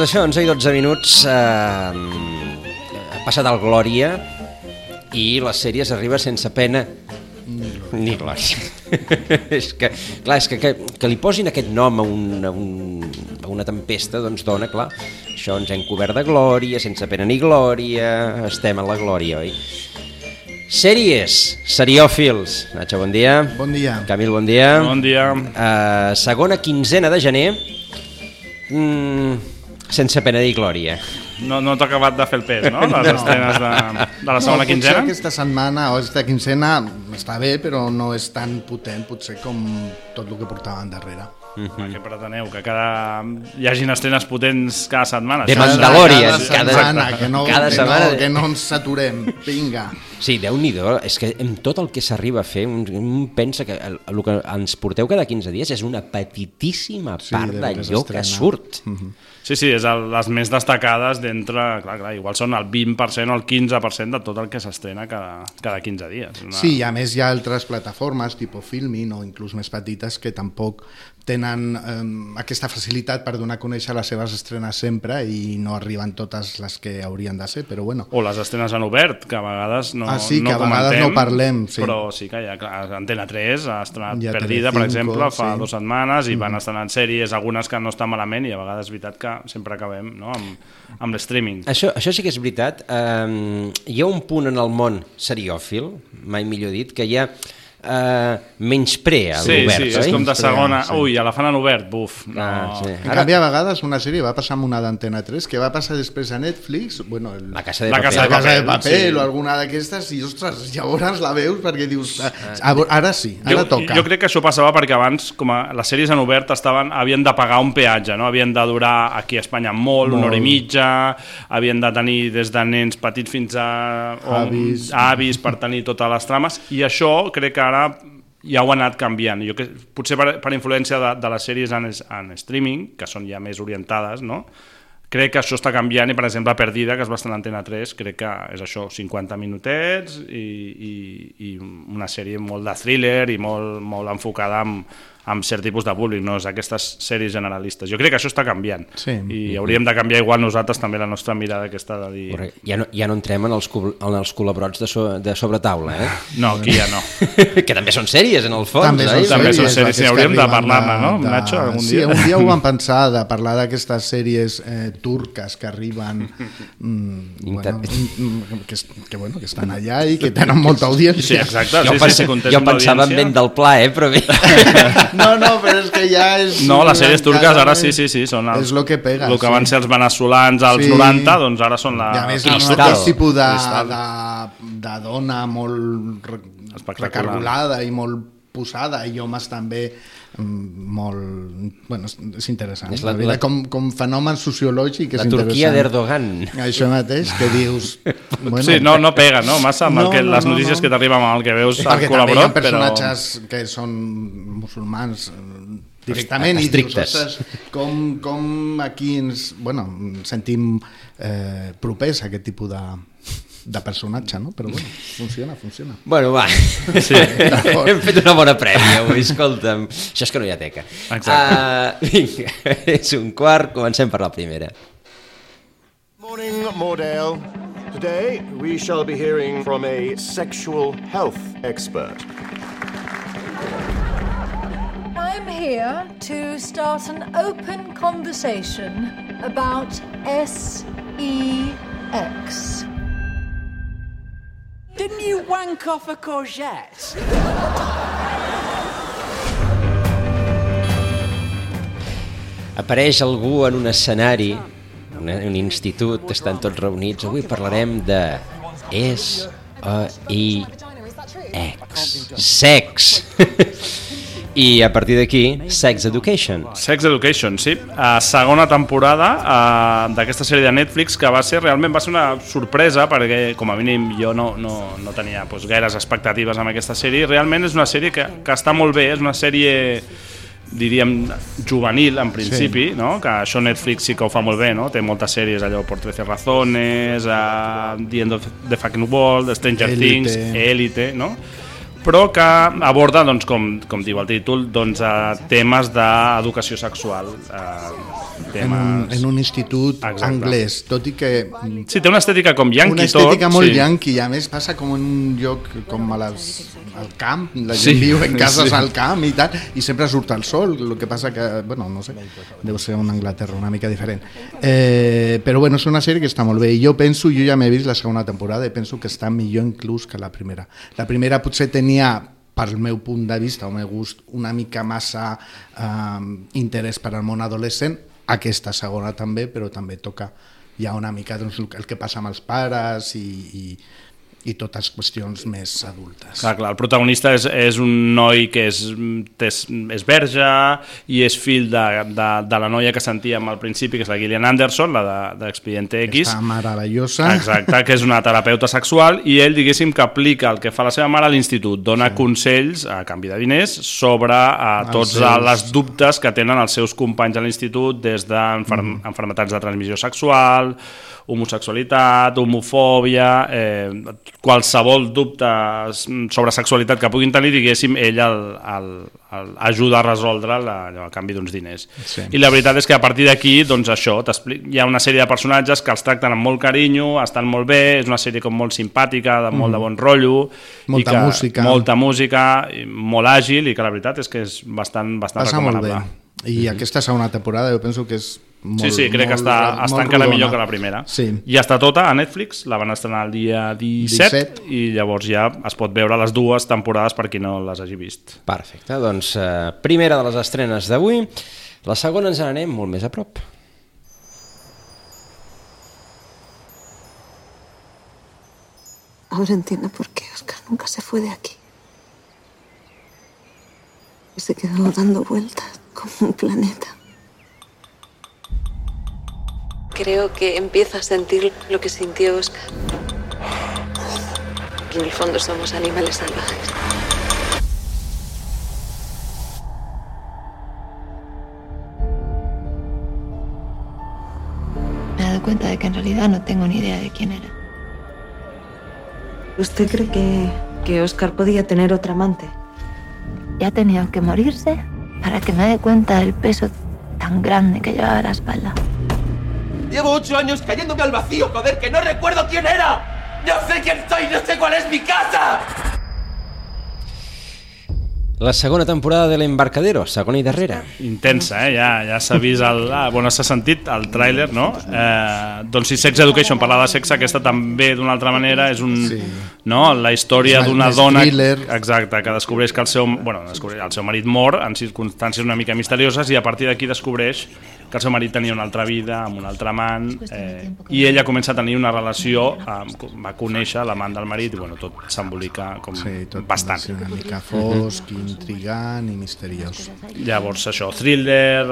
Doncs això, 11 i 12 minuts, eh, ha passat el Glòria i les sèries arriba sense pena ni glòria. és que, clar, és que, que, que li posin aquest nom a, un, a, un, a una tempesta, doncs dona, clar, això ens hem cobert de glòria, sense pena ni glòria, estem a la glòria, oi? Sèries, seriòfils. Nacho, bon dia. Bon dia. Camil, bon dia. Bon dia. Uh, segona quinzena de gener, mm, sense pena ni glòria. No, no t'ha acabat de fer el pes, no? Les estrenes de, de la segona no, quinzena? Potser aquesta setmana o aquesta quinzena està bé, però no és tan potent potser com tot el que portaven darrere. Mm -hmm. Què preteneu? Que cada... hi hagin estrenes potents cada setmana? De Mandalorian. Cada cada- setmana, que no, cada que, setmana. no, que no ens saturem. Vinga. Sí, déu nhi és que amb tot el que s'arriba a fer, un, un pensa que el, el que ens porteu cada 15 dies és una petitíssima Sí, part que d'allò que surt. Sí, sí, és el, les més destacades d'entre... Clar, clar, igual són el 20% o el 15% de tot el que s'estrena cada, cada 15 dies. Una... Sí, i a més hi ha altres plataformes, tipus Filmin o inclús més petites, que tampoc tenen eh, aquesta facilitat per donar a conèixer les seves estrenes sempre i no arriben totes les que haurien de ser, però bueno. O les estrenes en obert, que a vegades no Ah, sí, no que a vegades comentem, no parlem, sí. Però sí que hi ha, clar, Antena 3 ha estrenat I a Perdida, per Telecinco, exemple, fa sí. dues setmanes i van estrenant sèries, algunes que no estan malament i a vegades és veritat que sempre acabem no? amb, amb l'streaming. Això, això sí que és veritat. Um, hi ha un punt en el món seriòfil, mai millor dit, que hi ha uh, menyspré a Sí, l'obert, sí, és oi? com de segona... Sí. Ui, a la fan en obert, buf. No. Ah, sí. En Ara- canvi, a vegades una sèrie va passar amb una d'Antena 3, que va passar després a Netflix, bueno, el, La Casa de La Paper. Casa la Casa de Paper sí. o alguna d'aquestes, i ostres, llavors la veus perquè dius, "Ah, ah, ara sí, ara jo, toca. jo crec que això passava perquè abans, com a les sèries en obert, estaven, havien de pagar un peatge, no? havien de durar aquí a Espanya molt, una hora i mitja, havien de tenir des de nens petits fins a Avis. avis per tenir totes les trames, i això crec que ara ja ho ha anat canviant. Jo que, potser per, per influència de, de les sèries en, en streaming, que són ja més orientades, no? crec que això està canviant i per exemple Perdida, que es va estar a l'Antena 3 crec que és això, 50 minutets i, i, i una sèrie molt de thriller i molt, molt enfocada amb, amb cert tipus de públic, no és aquestes sèries generalistes. Jo crec que això està canviant Sí. i hauríem de canviar igual nosaltres també la nostra mirada aquesta de dir... Correcte. Ja no, ja no entrem en els, en els colabrots de, so, de sobretaula, eh? No, aquí ja no. que també són sèries, en el fons, També són oi? També són sèries, sèries, sí, hauríem de parlar-ne, no, Nacho, algun sí, dia? un dia ho vam pensar, de parlar d'aquestes sèries eh, turques que arriben, mm, Inter- bueno, mm, que, que, bueno, que estan allà i que tenen molta audiència. Sí, exacte. Jo, sí, sí, sí, jo pensava en vent del pla, eh? Però bé. No, no, però és que ja és... No, les sèries turques ara sí, sí, sí, són els, És lo que pega. el que van sí. ser els veneçolans als Sí. 90, doncs ara són la... I a més, Cristal. amb aquest tipus de, de, de dona molt recargolada i molt posada i homes també molt... Bueno, és, interessant. És la- la, la, com, com fenomen sociològic és La Turquia d'Erdogan. Això mateix, que dius... Bueno, Sí, no, no pega, no? Massa amb el No, que, no, les no, notícies no. que t'arriben amb el que veus al perquè també hi ha col·laborat, però... personatges que són musulmans eh, directament i dius, Estrictes. ostres, com, com aquí ens, bueno, ens sentim eh, propers a aquest tipus de, de personatge, no? Però bueno, funciona, funciona. Bueno, va. Sí. Hem fet una bona prèvia avui, escolta'm. Això és que no hi ha teca. Exacte. Uh, vinga, és un quart, comencem per la primera. Morning, Mordale. Today, we shall be hearing from a sexual health expert. I'm here to start an open conversation about SEX. Didn't you wank off a courgette? Apareix algú en un escenari, un, un institut, estan tots reunits. Avui parlarem de S, E, I, X. sex. I a partir d'aquí, Sex Education. Sex Education, sí. Uh, segona temporada uh, d'aquesta sèrie de Netflix que va ser realment va ser una sorpresa perquè com a mínim jo no, no, no tenia pues, gaires expectatives amb aquesta sèrie. Realment és una sèrie que, que està molt bé, és una sèrie diríem juvenil en principi, sí. no? que això Netflix sí que ho fa molt bé, no? té moltes sèries allò por 13 razones, uh, The End of the Fucking World, Stranger Élite. Things, Elite, no? Però que aborda, doncs, com, com diu el títol, doncs, uh, temes d'educació sexual. Uh, En un, temes... en un institut Exacte. anglès, tot i que mm, Sí, té una estètica com yankee una estètica tot. molt sí. yankee, i a més passa com en un lloc com a les, al camp, la Sí, gent viu en cases sí. al camp i tal, i sempre surt el sol, el que passa que, bueno, no sé, deu ser una Anglaterra una mica diferent. Eh, però bueno, és una sèrie que està molt bé, i jo penso, jo ja m'he vist la segona temporada, i penso que està millor inclús que la primera. La primera potser tenia pel meu punt de vista o meu gust una mica massa eh, interès per al món adolescent aquesta segona també, però també toca ja una mica doncs, el que passa amb els pares i, i, i totes qüestions més adultes. Clar, clar, el protagonista és, és un noi que és, és, és verge i és fill de, de, de la noia que sentíem al principi, que és la Gillian Anderson, la de- d'Expediente X. Està meravellosa. Exacte, que és una terapeuta sexual i ell, diguéssim, que aplica el que fa la seva mare a l'institut, dona sí. consells a canvi de diners sobre a, Els tots seus- les dubtes que tenen els seus companys a l'institut des d'enfermetats de transmissió sexual, homosexualitat, homofòbia, eh, qualsevol dubte sobre sexualitat que puguin tenir, diguéssim, ell el, el, el ajuda a resoldre la, allò, a canvi d'uns diners. Sí. I la veritat és que a partir d'aquí, doncs això, hi ha una sèrie de personatges que els tracten amb molt carinyo, estan molt bé, és una sèrie com molt simpàtica, de molt de bon rotllo, Mm. Molta i que, música. molta música, molt àgil, i que la veritat és que és bastant, bastant Passa molt bé. recomanable. I aquesta segona temporada jo penso que és molt, Sí, sí, crec que molt, està, està molt encara rodona. millor que la primera. Sí. I està tota a Netflix, la van estrenar el dia 17, 17. i llavors ja es pot veure les dues temporades per qui no les hagi vist. Perfecte, doncs eh, primera de les estrenes d'avui. La segona ens n'anem molt més a prop. Ahora entiendo por qué Oscar nunca se fue de aquí. Y se quedó dando vueltas como un planeta. Creo que empieza a sentir lo que sintió Oscar. Que en el fondo somos animales salvajes. Me he dado cuenta de que en realidad no tengo ni idea de quién era. ¿Usted cree que, que Oscar podía tener otra amante? Ya ha tenido que morirse para que me dé cuenta del peso tan grande que llevaba a la espalda. Llevo ocho años cayéndome al vacío, joder, que no recuerdo quién era. No sé quién soy, no sé cuál es mi casa. La segona temporada de l'Embarcadero, segona i darrera. Intensa, eh? Ja, ja s'ha vist, el, ah, bueno, s'ha sentit el tràiler, no? Eh, doncs si Sex Education parlava de sexe, aquesta també d'una altra manera és un, Sí. no? la història d'una dona thriller. exacte, que descobreix que el seu, bueno, descobreix, el seu marit mor en circumstàncies una mica misterioses i a partir d'aquí descobreix que el seu marit tenia una altra vida amb un altre amant eh, i ella comença a tenir una relació amb, va conèixer l'amant del marit i bueno, tot s'embolica com Sí, tot bastant. una mica fosc, intrigant i misteriós. Llavors, això, thriller,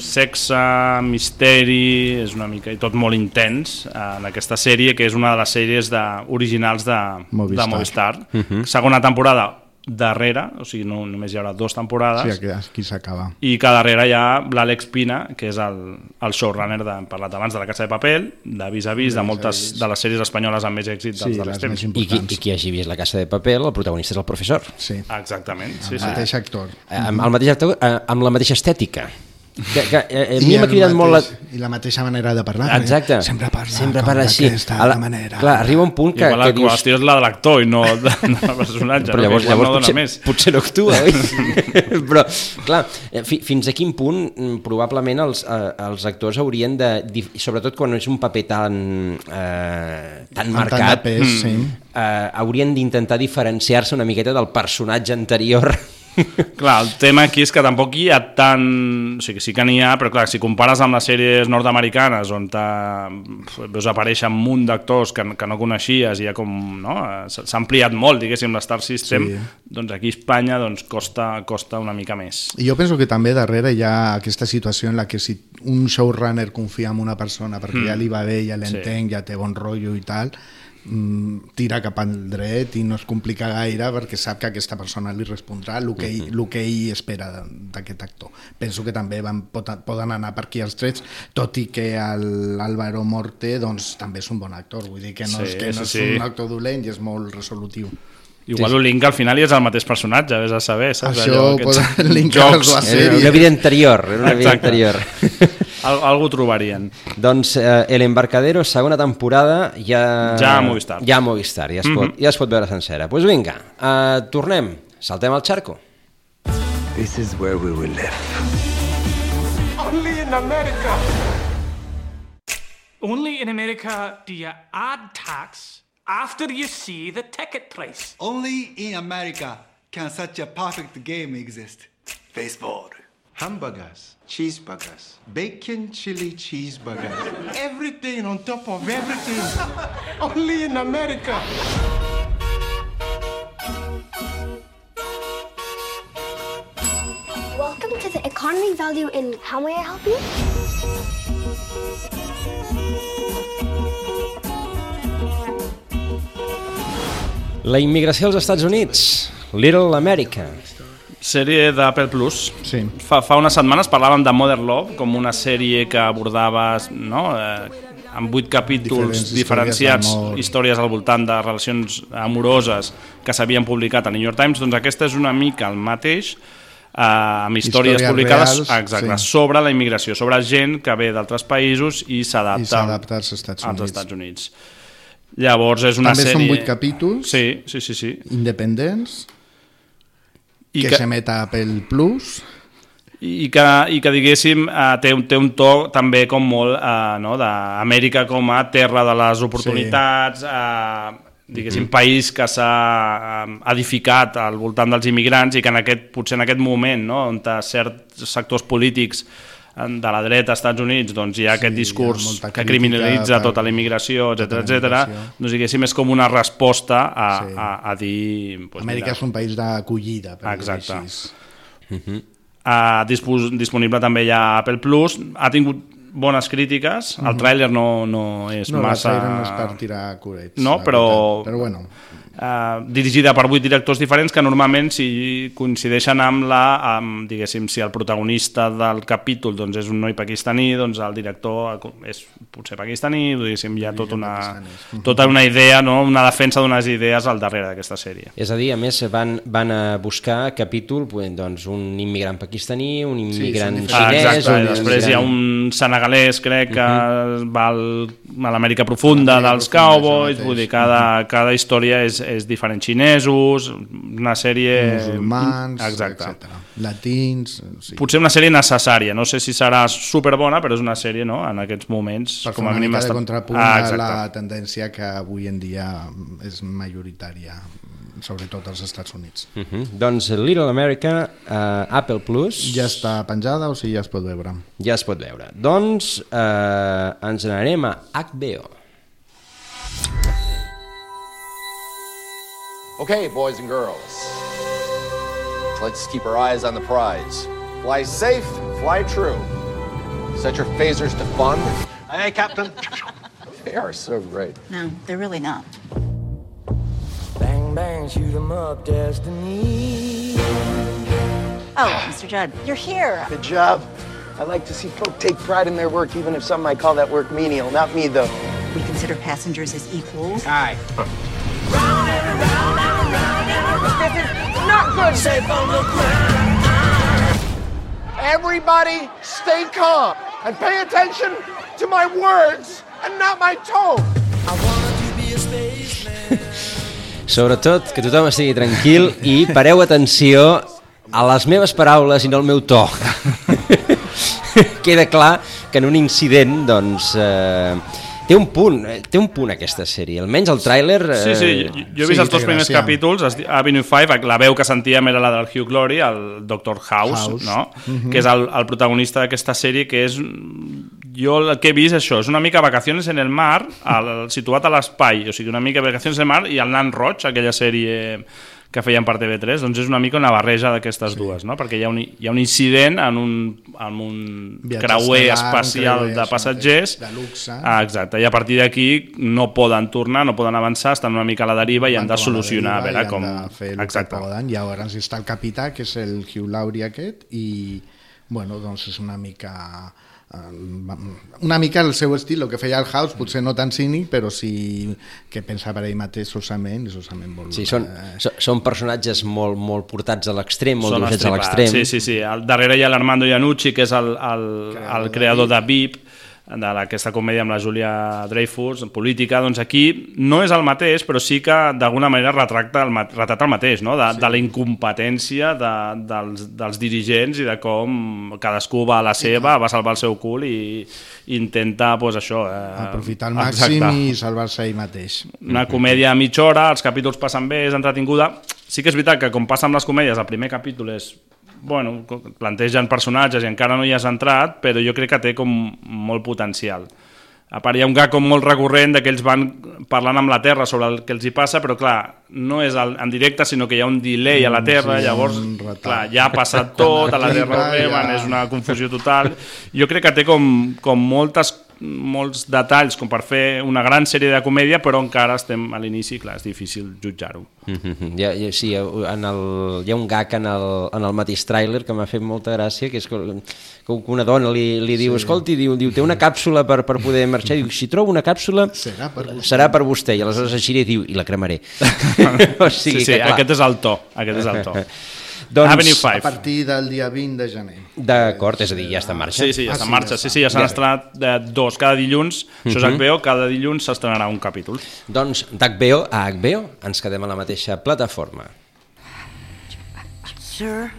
sexe, misteri, és una mica, i tot molt intens en aquesta sèrie, que és una de les sèries de, originals de Movistar. de Movistar. Segona temporada darrere, o sigui, no, només hi haurà dues temporades, Sí, aquí, aquí s'acaba. i que darrere hi ha l'Àlex Pina, que és el, el showrunner, de, hem parlat abans, de La Casa de Paper, de Vis a Vis, de moltes de les sèries espanyoles amb més èxit Sí, dels darrers les temps. I qui. I qui hagi vist La Casa de Paper, el protagonista és el professor. Sí, Exactament, sí, el sí. mateix actor. Eh, amb, el mateix actor, eh, amb la mateixa estètica. Que, que, eh, a mi m'ha cridat molt la... mateix- I la mateixa manera de parlar. perquè Exacte. Sempre parla, Sempre parla així. A la- manera. Clar, arriba un punt que, Igual que la dius... qüestió és la de l'actor i no de, del personatge, Però llavors, no? que llavors no potser, més. potser no actua, oi? Però, clar, eh, fi, fins a quin punt mm, probablement els, eh, els actors haurien de, sobretot quan és un paper tan, eh, tan Amb tant marcat, de pes, sí. eh, haurien d'intentar diferenciar-se una miqueta del personatge anterior Clar, el tema aquí és que tampoc hi ha tant... O sigui, sí que n'hi ha, però clar, si compares amb les sèries nord-americanes on t'ha- veus aparèixer un munt d'actors que, que no coneixies i ja com... No? S'ha ampliat molt, diguéssim, l'Star System, Sí. doncs aquí a Espanya doncs, costa, costa una mica més. I jo penso que també darrere hi ha aquesta situació en la que si un showrunner confia en una persona perquè Mm. ja li va bé, ja Sí. l'entenc, ja té bon rotllo i tal, tira cap al dret i no es complica gaire perquè sap que aquesta persona li respondrà el que, ell, el que ell espera d'aquest actor. Penso que també van, poden, poden anar per aquí els trets, tot i que l'Álvaro Morte doncs, també és un bon actor, vull dir que no, Sí, és, que no sí, és un actor dolent i és molt resolutiu. Igual sí. Link al final i és el mateix personatge, vés a saber, saps? Això Allò, poden linkar les dues Era una vida anterior, era una vida Exacte. anterior. Al, algú trobarien. Doncs eh, El Embarcadero, segona temporada, ja... Ja a Movistar. Ja a Movistar, ja es, pot, Mhm. ja es pot veure sencera. Doncs pues vinga, uh, tornem, saltem al xarco. This is where we will live. Only in America. Only in America do you add tax after you see the ticket price. Only in America can such a perfect game exist. Baseball. Hamburgers, cheeseburgers, bacon chili cheeseburgers. everything on top of everything. Only in America. Welcome to the economy value in How May I Help You? La immigració als Estats Units, Little America. Sèrie d'Apple Plus. Sí. Fa, fa unes setmanes parlàvem de Mother Love com una sèrie que abordava no, eh, amb vuit capítols Diferents diferenciats, històries històries al voltant de relacions amoroses que s'havien publicat al New York Times, doncs aquesta és una mica el mateix eh, amb històries, Històries publicades reals, exacte, sí. sobre la immigració, sobre gent que ve d'altres països i s'adapta als Estats als Units. Estats Units. Llavors és una També sèrie... són vuit capítols Sí, sí, sí. sí. independents I que, que- s'emet a Apple Plus i que, i que diguéssim eh, té, un- té un to també com molt eh, no, d'Amèrica com a terra de les oportunitats sí. eh, diguéssim país que s'ha eh, edificat al voltant dels immigrants i que en aquest, potser en aquest moment no, on certs sectors polítics de la dreta als Estats Units doncs hi ha Sí, aquest hi ha discurs molta que criminalitza per- tota la immigració, etc tota etc. doncs diguéssim és com una resposta a, Sí. a, a dir... Doncs, Amèrica mira, és un país d'acollida per Exacte. així. Uh, dispos, disponible també ja a Apple Plus. Ha tingut bones crítiques. El Mhm. tràiler no, no és no, massa... trailer no és per tirar curets No, però... veritat. però bueno Uh, dirigida per vuit directors diferents que normalment si coincideixen amb la amb, diguéssim, si el protagonista del capítol doncs, és un noi pakistaní doncs el director és potser pakistaní diguéssim, hi ha tota una, tota una idea, no? una defensa d'unes idees al darrere d'aquesta sèrie. És a dir, a més, van, van a buscar capítol, pues, doncs, un immigrant pakistaní, un immigrant sí, Ah, xinès... exacte, un i després hi ha un senegalès, crec, que va al, a l'Amèrica profunda dels cowboys, vull dir, cada, cada història és, és diferent. Xinesos, una sèrie... musulmans, Exacte. etc. Latins... Sí. Potser una sèrie necessària, no sé si serà superbona, però és una sèrie, no?, en aquests moments... per com a una mínim mica de està- contrapunt ah, a la tendència que avui en dia és majoritària sobretot als Estats Units. Uh -huh. Doncs Little America, uh, Apple Plus... Ja està penjada, o sigui, ja es pot veure. Ja es pot veure. Doncs eh, ens n'anem a HBO. Okay, boys and girls. Let's keep our eyes on the prize. Fly safe, fly true. Set your phasers to fun. Aye, Captain. they are so great. No, they're really not. Bang, bang, shoot 'em up, destiny. Oh, Mr. Judd, you're here. Good job. I like to see folk take pride in their work, even if some might call that work menial. Not me, though. We consider passengers as equals. Aye. Not good. Safe on the ground. Everybody stay calm and pay attention to my words and not my tone. Sobretot, que tothom estigui tranquil i pareu atenció a les meves paraules i no al meu to. Queda clar que en un incident, doncs, eh, té un punt, eh, té un punt aquesta sèrie, almenys el tràiler... Eh... Sí, sí, jo, jo he vist Sí, els dos primers gràcia. capítols, Avenue 5, la veu que sentíem era la del Hugh Glory, el Dr. House, House. no? Mhm. que és el, el protagonista d'aquesta sèrie, que és... Jo el que he vist això, és una mica Vacaciones en el mar, al, situat a l'espai, o sigui, una mica Vacaciones en el mar i el Nan Roig, aquella sèrie que feien per TV3, doncs és una mica una barreja d'aquestes sí. dues, no? perquè hi ha un, hi ha un incident en un, en un Viatge creuer espacial creuer, de passatgers de luxe. ah, exacte, i a partir d'aquí no poden tornar, no poden avançar, estan una mica a la deriva i han de a solucionar a deriva veure i han com... de fer el Exacte. que poden. I llavors està el capità, que és el Hugh Laurie aquest, i bueno, doncs és una mica una mica el seu estil, el que feia el House, potser no tan cínic, però sí que pensa per ell mateix solament, i solament vol... Sí, són, eh, són personatges molt, molt portats a l'extrem, molt Són a l'extrem. Sí, sí, sí. Al darrere hi ha l'Armando Iannucci, que és el, el, el creador de VIP, de aquesta comèdia amb la Julia Dreyfus, política, doncs aquí no és el mateix, però sí que d'alguna manera retracta el, retrata el mateix, no? de, sí. de la incompetència de, dels, dels dirigents i de com cadascú va a la seva, va salvar el seu cul i, intenta, doncs això... Eh, aprofitar al màxim exacte. i salvar-se ell mateix. Una comèdia a mitja hora, els capítols passen bé, és entretinguda. Sí que és veritat que com passa amb les comèdies, el primer capítol és bueno, plantegen personatges i encara no hi has entrat, però jo crec que té com molt potencial. A part, hi ha un gag com molt recurrent de que ells van parlant amb la Terra sobre el que els hi passa, però clar, no és el, en directe, sinó que hi ha un delay a la Terra, Sí, llavors, clar, ja ha passat tot, a la Terra ho ja- és una confusió total. Jo crec que té com, com moltes molts detalls com per fer una gran sèrie de comèdia, però encara estem a l'inici, clar, és difícil jutjar-ho. Mm -hmm. hi, ha- sí, en el, hi ha un gag en el, en el mateix tràiler que m'ha fet molta gràcia, que és que, que una dona li, li diu, Sí. escolti, diu, diu, té una càpsula per, per poder marxar, diu, si trobo una càpsula Serà per vostè. serà per vostè, i aleshores així diu, i la cremaré. o sigui sí, sí, que, clar, aquest és el to, aquest és el to. Doncs- Avenue A 5. partir del dia 20 de gener. D'acord, és a dir, ja està en marxa. Sí, sí, ja Ah, està en sí, marxa. ja Sí, sí, ja s'han Ja. estrenat de dos cada dilluns. Això és Mhm. HBO, cada dilluns s'estrenarà un capítol. Doncs d'HBO a HBO ens quedem a la mateixa plataforma. Sir,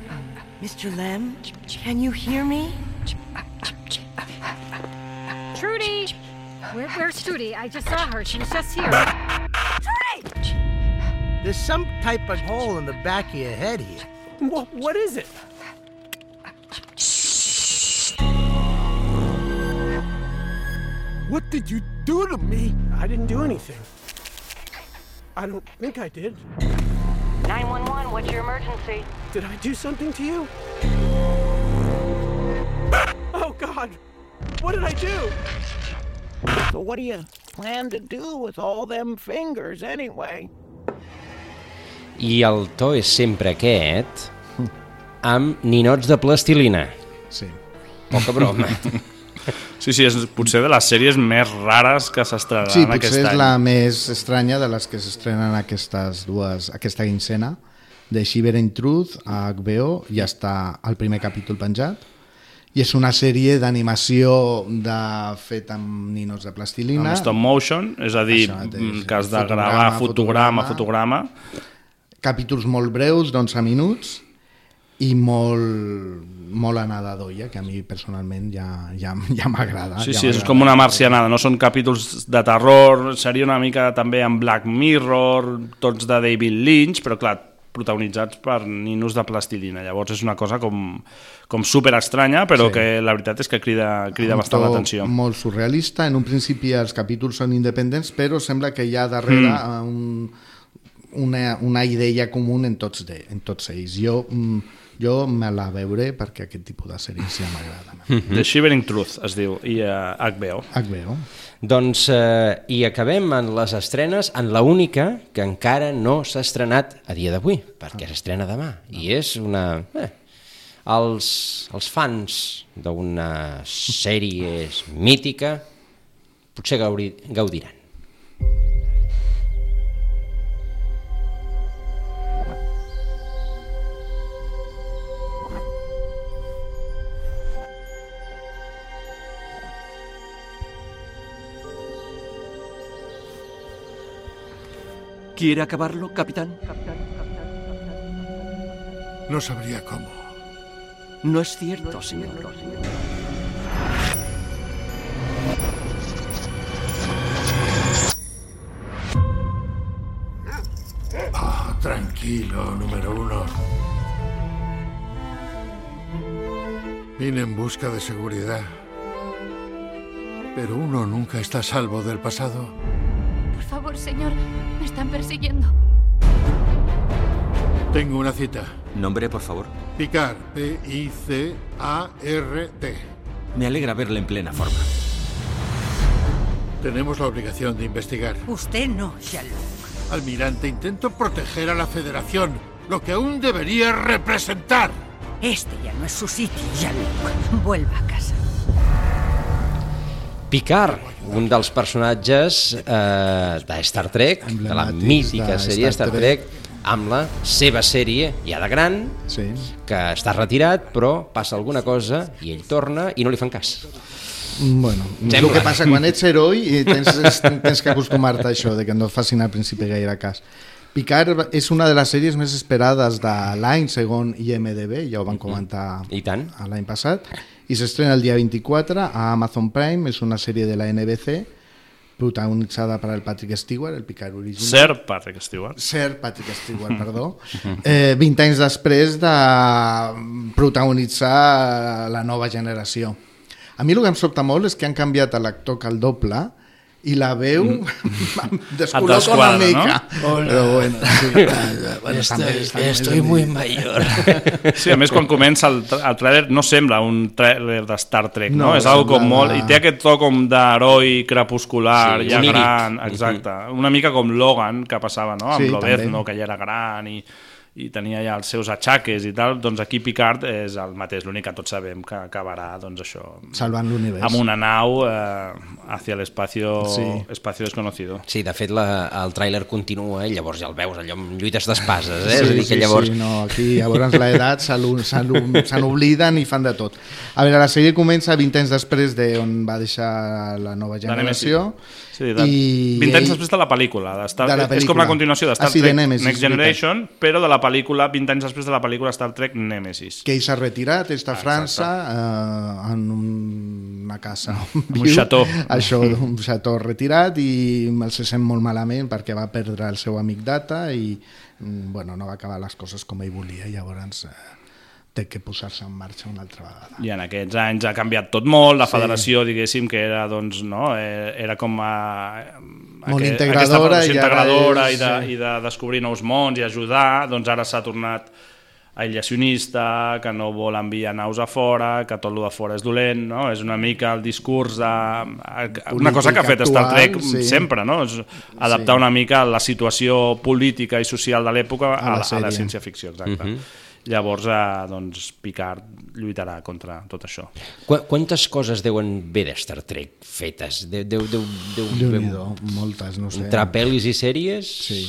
Mr. Lem, can you hear me? Trudy! Where, where's Trudy? I just saw her. She was just here. Trudy! There's some type of hole in the back of your head here. What, what is it? What did you do to me? I didn't do anything. I don't think I did. 911, what's your emergency? Did I do something to you? Oh, God! What did I do? So what do you plan to do with all them fingers anyway? I el to és sempre aquest, amb ninots de plastilina. Sí. Poca broma. Sí, sí, és potser de les sèries més rares que s'estrenaran Sí, aquest potser és any. la més estranya de les que s'estrenen aquestes dues, aquesta quincena de Shivering Truth a HBO, ja està el primer capítol penjat i és una sèrie d'animació de... fet amb ninos de plastilina Amb stop motion, és a dir, Això mateix, mm, que has de fotograma, gravar fotograma, fotograma. fotograma. Capítols molt breus, d'11 minuts i molt, molt anada d'olla, que a mi personalment ja, ja, ja m'agrada. Sí, ja sí, és com una marcianada, no són capítols de terror, seria una mica també amb Black Mirror, tots de David Lynch, però clar, protagonitzats per ninos de plastilina. Llavors és una cosa com, com super estranya, però Sí. que la veritat és que crida, crida Un bastant l'atenció. Molt surrealista. En un principi els capítols són independents, però sembla que hi ha darrere mm. un, una, una idea comú en tots, de, en tots ells. Jo, mm, jo me la veuré perquè aquest tipus de sèries ja m'agraden. The Shivering Truth es diu, i uh, HBO. HBO. Doncs eh, i acabem en les estrenes en la única que encara no s'ha estrenat a dia d'avui, perquè s'estrena demà. I és una... Eh, els, els fans d'una sèrie mítica potser gaudi, gaudiran. ¿Quiere acabarlo, capitán? No sabría cómo. No es cierto, señor. Ah, tranquilo, número uno. Vine en busca de seguridad. Pero uno nunca está a salvo del pasado. Por favor, señor, me están persiguiendo. Tengo una cita. Nombre, por favor. Picard, P-I-C-A-R-D. Me alegra verle en plena forma. Tenemos la obligación de investigar. Usted no, Shalom. Almirante, intento proteger a la Federación, lo que aún debería representar. Este ya no es su sitio, Shalom. Vuelva a casa. Picard, un dels personatges eh, de Star Trek, de la mítica de sèrie Star Star Trek, amb la seva sèrie, ja de gran, sí. que està retirat, però passa alguna cosa i ell torna i no li fan cas. Bueno, el que passa quan ets heroi i tens, tens que acostumar-te a això, de que no et facin al principi gaire cas. Picard és una de les sèries més esperades de l'any, segon IMDB, ja ho van comentar I tant. l'any passat, i s'estrena el dia 24 a Amazon Prime, és una sèrie de la NBC, protagonitzada per el Patrick Stewart, el Picard original. Sir Patrick Stewart. Sir Patrick Stewart, perdó. Eh, 20 anys després de protagonitzar la nova generació. A mi el que em sobta molt és que han canviat l'actor que el doble i la veu em descol·loca una mica. no? Però bueno, sí. bueno Estoy- també més estoy muy mayor. Sí, a més, quan comença el, el tràiler no sembla un tràiler de Star Trek, no? No, és algo com molt... I té aquest to com d'heroi crepuscular, Sí, ja gran, exacte. Una mica com Logan, que passava, no? Amb Sí, Lobezno, també. que ja era gran i, i tenia ja els seus atxaques i tal, doncs aquí Picard és el mateix, l'únic que tots sabem que acabarà, doncs això, Salvant l'univers. amb una nau eh, hacia l'espacio Sí. espacio desconocido. Sí, de fet, la, el tràiler continua i llavors ja el veus allò amb lluites d'espases, eh? és a dir, que llavors... Sí, no, aquí llavors l'edat se n'obliden i fan de tot. A veure, la sèrie comença 20 anys després d'on va deixar la nova generació. Sí, de, i 20 anys després de la pel·lícula. De Star, De la És com la pel·lícula. continuació de Star Ah, sí, de Trek Nemesis, Next. Generation, però de la pel·lícula, 20 anys després de la pel·lícula Star Trek Nemesis. que ell s'ha retirat, està a França eh, en un, una casa on un viu, xató. això, un xató retirat i el se sent molt malament perquè va perdre el seu amic Data i mm, bueno, no va acabar les coses com ell volia llavors eh, té que posar-se en marxa una altra vegada I en aquests anys ha canviat tot molt, la Sí. federació, diguéssim, que era, doncs, no, eh, era com a... Molt aqu- integradora aquesta integradora és- i, de, sí. i de descobrir nous mons i ajudar, doncs ara s'ha tornat aïllacionista, que no vol enviar naus a fora, que tot el de fora és dolent, no? És una mica el discurs de... Una cosa que ha fet Star Trek sí. sempre, no? És adaptar Sí. una mica la situació política i social de l'època A a, la a la ciència-ficció, exacte. Mhm. Llavors, eh, doncs, Picard lluitarà contra tot això. Qu Quantes coses deuen bé de Star Trek fetes? Deu, deu, deu, deu, Déu-n'hi-do, moltes, no sé. Entre pel·lis i sèries? Sí.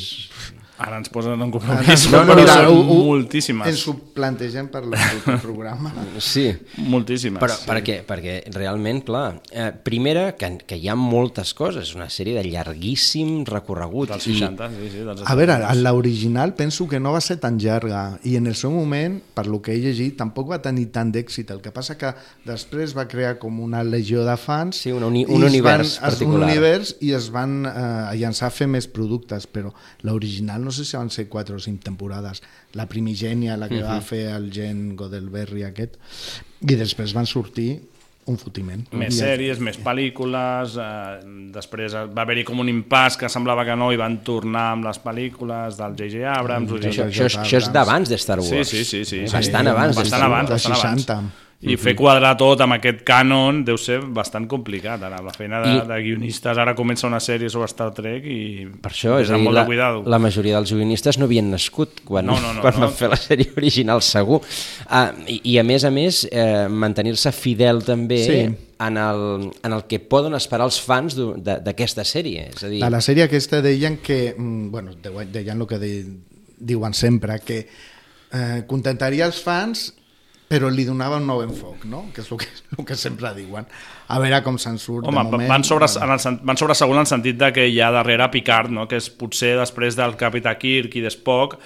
Ara ens posen en compromís, No, no, però mira, són ho- ho- moltíssimes. ens ho plantegem per el programa Sí. Moltíssimes. Però sí. perquè, perquè realment, clar, eh, primera, que, que hi ha moltes coses, una sèrie de llarguíssim recorregut. Dels 60, sí, sí. Dels A veure, en l'original penso que no va ser tan llarga i en el seu moment, per lo que he llegit, tampoc va tenir tant d'èxit. El que passa que després va crear com una legió de fans Sí, un uni- i un es univers van, particular. Un univers i es van eh, llançar a fer més productes, però l'original no sé si van ser 4 o 5 temporades. La primigènia, la que va Mhm. fer el Gen Godelberry aquest, i després van sortir un fotiment. Més I- sèries, més pel·lícules, eh, després va haver-hi com un impàs que semblava que no i van tornar amb les pel·lícules del J.J. Abrams. vull dir- Això, això, és, això és d'abans de Star Wars. Sí, sí, sí. sí. Bastant abans de Bastant Star abans, Wars. bastant abans. 60. I fer quadrar tot amb aquest cànon deu ser bastant complicat. Ara, la feina de, I- de guionistes, ara comença una sèrie sobre Star Trek i Per això, és a dir, molt la, de cuidado. la majoria dels guionistes no havien nascut quan, No, no, no, quan no. van fer la sèrie original, segur. Ah, i, I a més a més, eh, mantenir-se fidel també Sí. en, el, en el que poden esperar els fans d'aquesta sèrie. És a dir, De la sèrie aquesta deien que, mm, bueno, de- deien el que de, diuen sempre, que eh, contentaria els fans però li donava un nou enfoc, no? que és el que, el que sempre diuen. A veure com se'n surt Home, de moment. van, sobre, en el, van sobresegunt en el sentit de que hi ha darrere Picard, no? que és potser després del Capità Kirk i d'Spock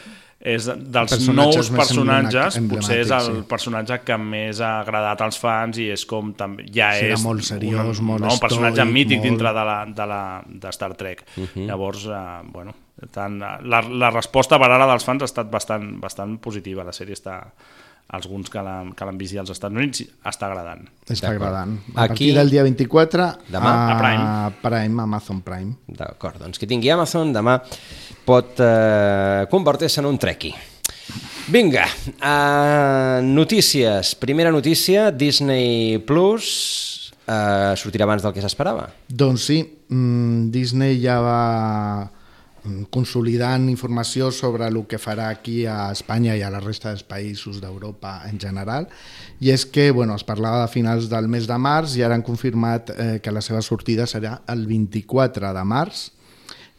és dels Personatges nous personatges, potser és el sí. personatge que més ha agradat als fans i és com també, ja Sí, és molt seriós, un, molt no, un personatge estoic, mític molt- dintre de, la, de, la, de Star Trek. Mhm. Llavors, eh, bueno, tant, la, la resposta per ara dels fans ha estat bastant, bastant positiva. La sèrie està, alguns que l'han vist als Estats Units, està agradant. Està agradant. A Aquí- partir del dia 24 Demà? a, A Prime. Prime, Amazon Prime. D'acord, doncs qui tingui Amazon demà pot eh, convertir-se en un trequi. Vinga, uh, notícies. Primera notícia, Disney Plus uh, sortirà abans del que s'esperava. Doncs sí, mm, Disney ja va consolidant informació sobre el que farà aquí a Espanya i a la resta dels països d'Europa en general i és que bueno, es parlava de finals del mes de març i ara han confirmat eh, que la seva sortida serà el 24 de març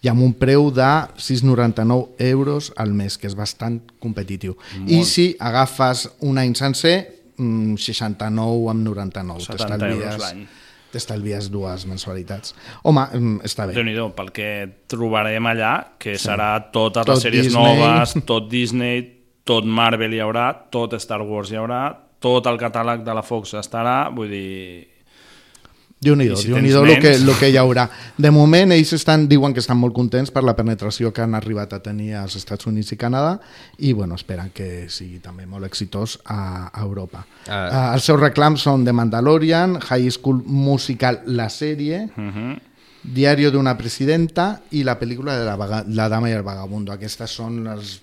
i amb un preu de 6,99 euros al mes, que és bastant competitiu. Molt. I si agafes un any sencer, mm, 69 amb 99. 70 T'estalvies- euros l'any. T'estalvies dues mensualitats. Home, mm, està bé. déu nhi pel que trobarem allà, que Sí. serà totes Tot les sèries Disney. noves, tot Disney, tot Marvel hi haurà, tot Star Wars hi haurà, tot el catàleg de la Fox estarà, vull dir... Déu-n'hi-do, I si déu déu lo que, lo que hi haurà. De moment, ells estan, diuen que estan molt contents per la penetració que han arribat a tenir als Estats Units i Canadà i bueno, esperen que sigui també molt exitós a, a Europa. Ah. Uh, els seus reclams són The Mandalorian, High School Musical, la sèrie, Uh -huh. Diario de una presidenta i la pel·lícula de la, la dama i el vagabundo. Aquestes són les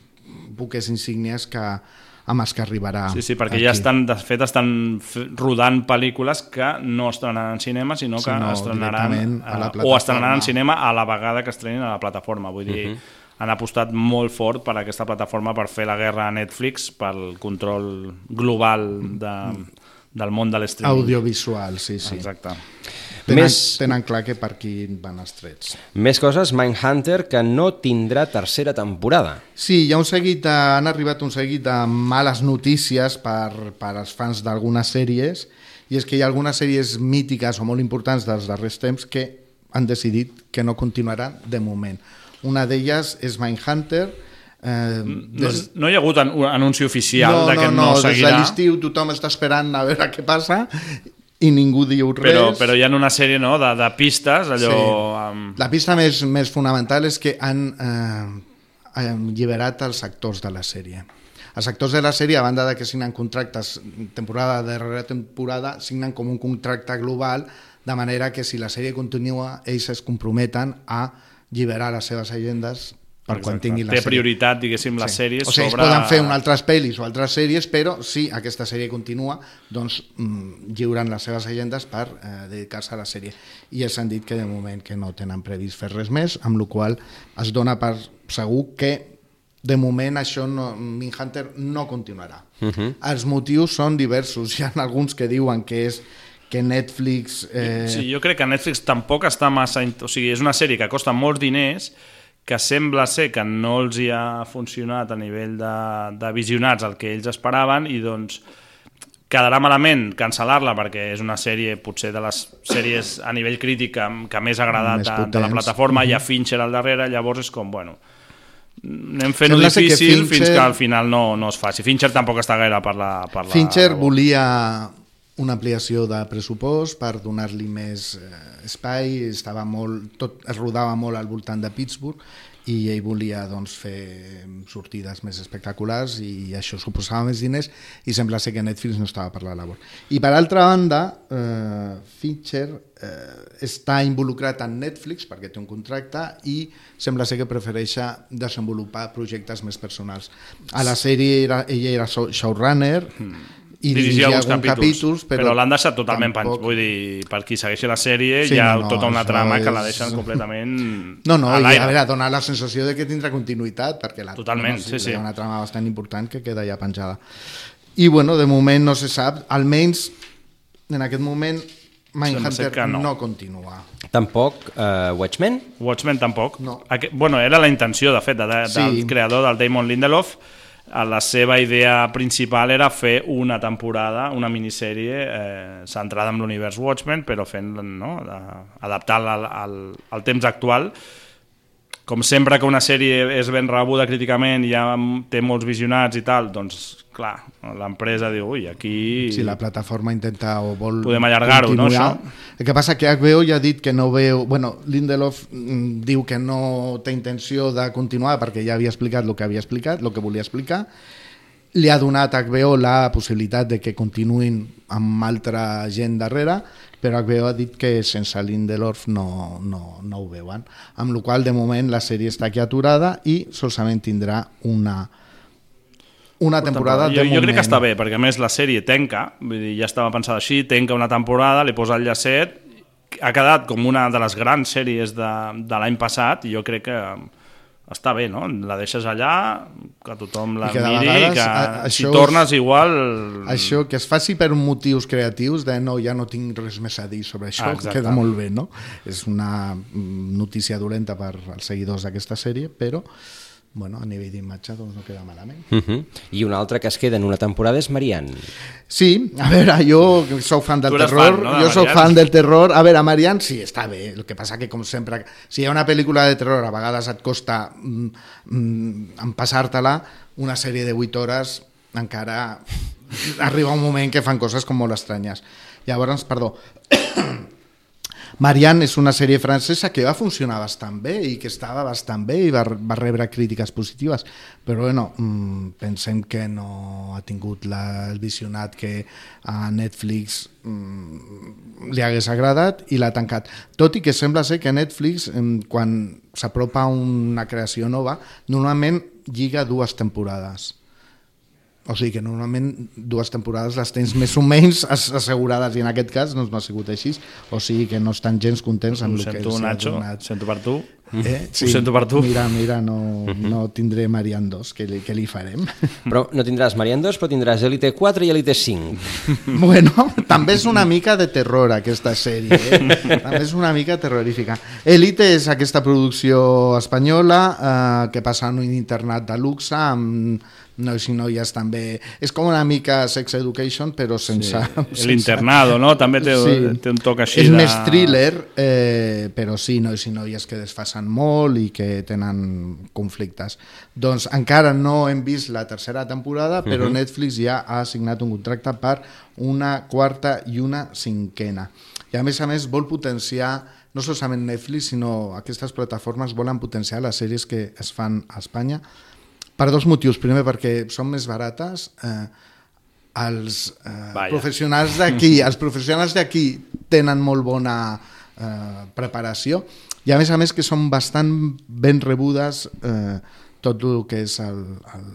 buques insígnies que amb els que arribarà Sí, sí, perquè aquí. ja estan, de fet, estan rodant pel·lícules que no estrenaran en cinema, sinó que Sinó estrenaran, a la eh, o estrenaran en cinema a la vegada que estrenin a la plataforma. Vull dir, Mhm. han apostat molt fort per aquesta plataforma per fer la guerra a Netflix pel control global de, del món de l'streaming. Audiovisual, sí, sí. Exacte. Tenen, Més- tenen clar que per aquí van els trets. Més coses, Mindhunter, que no tindrà tercera temporada. Sí, hi ha un seguit de, han arribat un seguit de males notícies per, per als fans d'algunes sèries i és que hi ha algunes sèries mítiques o molt importants dels darrers temps que han decidit que no continuaran de moment. Una d'elles és Mindhunter, eh, No, no hi ha hagut an- un anunci oficial no, de que no, no, no, des de seguirà, l'estiu tothom està esperant a veure què passa i ningú diu res. però, però hi ha una sèrie no, de, de pistes, allò... Sí. Amb... La pista més, més fonamental és que han eh, alliberat els actors de la sèrie. Els actors de la sèrie, a banda de que signen contractes temporada darrere temporada, signen com un contracte global, de manera que si la sèrie continua, ells es comprometen a alliberar les seves agendes per quan Exacte. tinguin la Té sèrie. prioritat, diguéssim, les sèries o sigui, sobre- poden fer una altres pel·lis o altres sèries, però si aquesta sèrie continua, doncs mm, lliuren les seves agendes per eh, dedicar-se a la sèrie. I els han dit que de moment que no tenen previst fer res més, amb la qual es dona per segur que de moment això no, Mindhunter no continuarà. Uh -huh. Els motius són diversos. Hi ha alguns que diuen que és que Netflix... Eh, Sí, jo crec que Netflix tampoc està massa... O sigui, és una sèrie que costa molts diners, que sembla ser que no els hi ha funcionat a nivell de, de visionats el que ells esperaven i doncs quedarà malament cancel·lar-la perquè és una sèrie potser de les sèries a nivell crític que, que més ha agradat Més de, de la plataforma, hi ha Mhm. Fincher al darrere, llavors és com, bueno, anem fent-ho ser que difícil Fincher- fins que al final no, no es faci. Fincher tampoc està gaire per la... Per la Fincher volia una ampliació de pressupost per donar-li més eh, espai, estava molt, tot es rodava molt al voltant de Pittsburgh i ell volia doncs, fer sortides més espectaculars i això suposava més diners i sembla ser que Netflix no estava per la labor. I per altra banda, eh, Fincher eh, està involucrat en Netflix perquè té un contracte i sembla ser que prefereix desenvolupar projectes més personals. A la sèrie era, ella era showrunner i dirigia alguns alguns capítols, però, però l'han deixat totalment tampoc- penjat. Vull dir, per qui segueixi la sèrie, Sí, hi ha no, no, tota una trama que és- la deixen completament No, no, a i l'aire. a veure, dona la sensació de que tindrà continuïtat, perquè la, Totalment, no, sí, sí. hi ha una trama bastant important que queda ja penjada. I bueno, de moment no se sap, almenys en aquest moment Mindhunter que no. no. no continua. Tampoc uh, Watchmen? Watchmen tampoc. No. Aqu bueno, era la intenció, de fet, de, de, Sí. del creador, del Damon Lindelof. La seva idea principal era fer una temporada, una minissèrie eh, centrada en l'univers Watchmen, però fent, no, adaptant-la al, al, al temps actual. Com sempre que una sèrie és ben rebuda críticament i ja té molts visionats i tal, doncs clar, l'empresa diu, ui, aquí... Si la plataforma intenta o vol Podem allargar-ho, no, això? El que passa que HBO ja ha dit que no veu... Bueno, Lindelof mm, diu que no té intenció de continuar perquè ja havia explicat el que havia explicat, el que volia explicar. Li ha donat a HBO la possibilitat de que continuïn amb altra gent darrere, però HBO ha dit que sense Lindelof no, no, no ho veuen. Amb la qual de moment la sèrie està aquí aturada i solament tindrà una una temporada jo, de jo moment. crec que està bé, perquè a més la sèrie tenca, vull dir, ja estava pensada així, tenca una temporada, li posa el llacet, ha quedat com una de les grans sèries de, de l'any passat, i jo crec que està bé, no? La deixes allà, que tothom la I que miri, vegades, que a- si això tornes igual... Això, que es faci per motius creatius de no, ja no tinc res més a dir sobre això, Ah, queda molt bé, no? És una mm, notícia dolenta per als seguidors d'aquesta sèrie, però bueno, a nivell d'imatge doncs no queda malament. Uh -huh. I una altra que es queda en una temporada és Marianne. Sí, a veure, jo sóc fan del terror, fan, no, de jo Marianne? fan del terror. A veure, Marianne sí, està bé, el que passa que com sempre, si hi ha una pel·lícula de terror a vegades et costa mm, mm, empassar-te-la, una sèrie de 8 hores encara arriba un moment que fan coses com molt estranyes. Llavors, perdó, Marianne és una sèrie francesa que va funcionar bastant bé i que estava bastant bé i va, va rebre crítiques positives, però bueno, mm, pensem que no ha tingut la, el visionat que a Netflix mm, li hagués agradat i l'ha tancat. Tot i que sembla ser que Netflix, mm, quan s'apropa una creació nova, normalment lliga dues temporades. O sigui que normalment dues temporades les tens més o menys as- assegurades i en aquest cas no, no ha sigut així, o sigui que no estan gens contents amb Ho el que sento, els ha Nacho, donat. sento per tu. Eh? Ho sento per tu. Mira, mira, no, no tindré Marian 2, que li, que li farem. Però no tindràs Marianne 2, però tindràs Elite 4 i Elite 5. Bueno, també és una mica de terror aquesta sèrie, eh? també és una mica terrorífica. Elite és aquesta producció espanyola eh, que passa en un internat de luxe amb nois i noies també... És com una mica sex education, però sense... Sí. L'internado, no? També té- té un toc així És de- més thriller, eh, però sí, nois i noies que desfasen molt i que tenen conflictes. Doncs encara no hem vist la tercera temporada, però Mhm. Netflix ja ha signat un contracte per una quarta i una cinquena. I a més a més vol potenciar no solament Netflix, sinó aquestes plataformes volen potenciar les sèries que es fan a Espanya per dos motius. Primer, perquè són més barates, eh, els eh, professionals d'aquí els professionals d'aquí tenen molt bona eh, preparació i a més a més que són bastant ben rebudes eh, tot el que és el, el,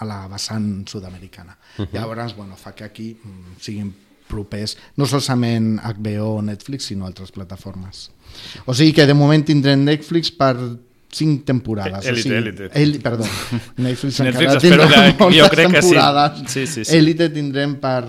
a la vessant sud-americana. Uh Mhm. -huh. Llavors, bueno, fa que aquí mm, siguin propers, no solament HBO o Netflix, sinó altres plataformes. O sigui que de moment tindrem Netflix per cinc temporades. Elite, o sigui, Elite. Eli, perdó, Netflix, Netflix encara tindrà que- jo moltes crec que sí. temporades. Sí, sí, sí. Elite tindrem per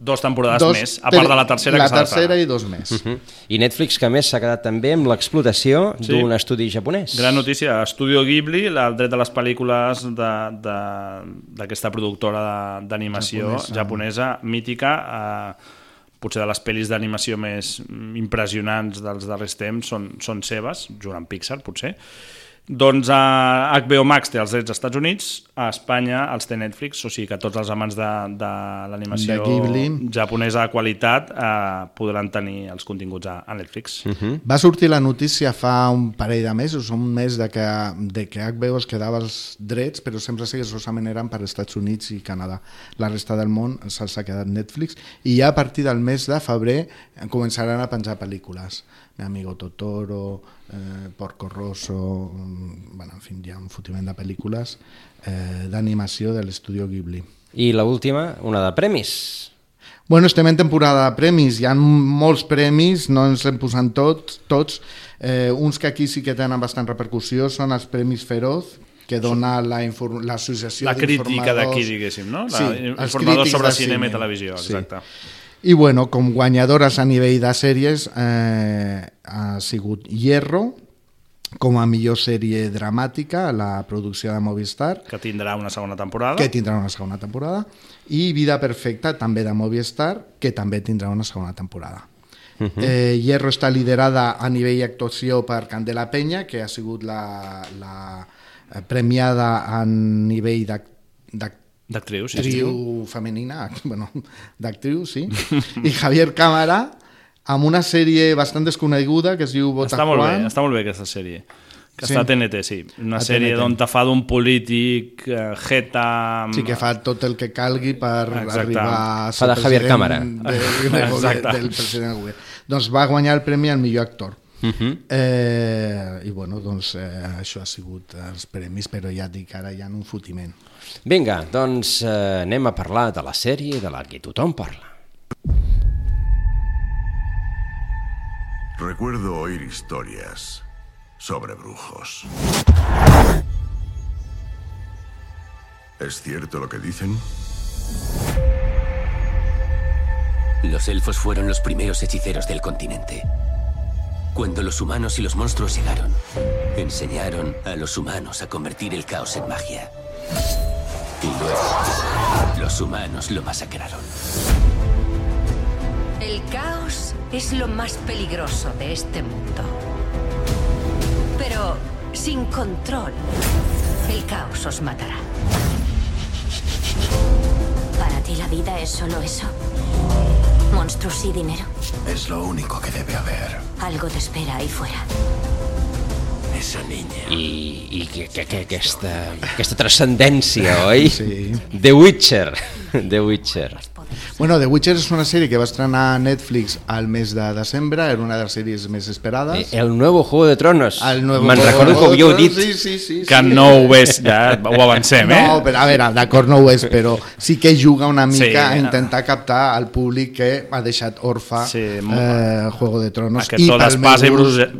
Dos temporades Dos, més, a part de la tercera la que s'ha de tercera fer. i dos més. Uh -huh. I Netflix, que a més s'ha quedat també amb l'explotació Sí. d'un estudi japonès. Gran notícia, Estudio Ghibli, el dret de les pel·lícules de- de- d'aquesta productora de- d'animació Japonesa. japonesa, mítica, eh, potser de les pel·lis d'animació més impressionants dels darrers temps són, són seves, junt amb Pixar, potser. Doncs a HBO Max té els drets als Estats Units, a Espanya els té Netflix, o sigui que tots els amants de, de l'animació japonesa de qualitat eh, podran tenir els continguts a, a Netflix. Uh -huh. Va sortir la notícia fa un parell de mesos, un mes de que, de que HBO es quedava els drets, però sempre sé que solament eren per Estats Units i Canadà. La resta del món se'ls ha quedat Netflix i ja a partir del mes de febrer començaran a penjar pel·lícules. Mi amigo Totoro, eh, Porco Rosso, mm, bueno, en fi, hi ha un fotiment de pel·lícules eh, d'animació de l'estudio Ghibli. I la última, una de premis. Bueno, estem en temporada de premis, hi ha molts premis, no ens hem posat tots, tots. Eh, uns que aquí sí que tenen bastant repercussió són els Premis Feroz, que dona la infor- l'associació La crítica d'informadors- d'aquí, diguéssim, no? La- Sí, informadors sobre de cinema i televisió, Sí. I bueno, com guanyadores a nivell de sèries eh, ha sigut Hierro, com a millor sèrie dramàtica, la producció de Movistar, Que tindrà una segona temporada. que tindrà una segona temporada, i Vida Perfecta, també de Movistar, que també tindrà una segona temporada. Mhm. eh, Hierro està liderada a nivell actuació per Candela Peña, que ha sigut la, la eh, premiada a nivell d'ac- d'ac- D'actriu, sí. actriu femenina, bueno, d'actriu, sí, i Javier Cámara, amb una sèrie bastant desconeguda que es diu Està molt bé, Botajuan. està molt bé aquesta sèrie. Que Sí. està a TNT, sí. Una A sèrie d'on te fa d'un polític, eh, jeta... amb- Sí, que fa tot el que calgui per Exacte. arribar a Fa de Javier Cámara. De, de, Exacte. del president del govern. Doncs va guanyar el premi al millor actor. Mhm. eh, I bueno, doncs eh, això ha sigut els premis, però ja et dic, ara hi ha un fotiment. Vinga, doncs eh, anem a parlar de la sèrie de la que tothom parla. Recuerdo oír historias sobre brujos. ¿Es cierto lo que dicen? Los elfos fueron los primeros hechiceros del continente. Cuando los humanos y los monstruos llegaron, enseñaron a los humanos a convertir el caos en magia. Y luego, los humanos lo masacraron. El caos es lo más peligroso de este mundo. Pero sin control, el caos os matará. ¿Para ti la vida es solo eso? ¿Monstruos y dinero? Es lo único que debe haber. Algo te espera ahí fuera. Esa niña. I, i que, que, que aquesta, aquesta transcendència, oi? Sí. The Witcher. The Witcher. Bueno, The Witcher és una sèrie que va estrenar a Netflix al mes de desembre, era una de les sèries més esperades. El nuevo Juego de Tronos. El nuevo Me'n Juego recordo de que ho havíeu Tronos, dit. Sí, sí, sí, Que sí. no ho és, ja ho avancem, eh? No, però a veure, d'acord no ho és, però sí que juga una mica Sí. a intentar captar al públic que ha deixat orfa Sí, eh, Juego de Tronos. Aquest to pel d'espasa i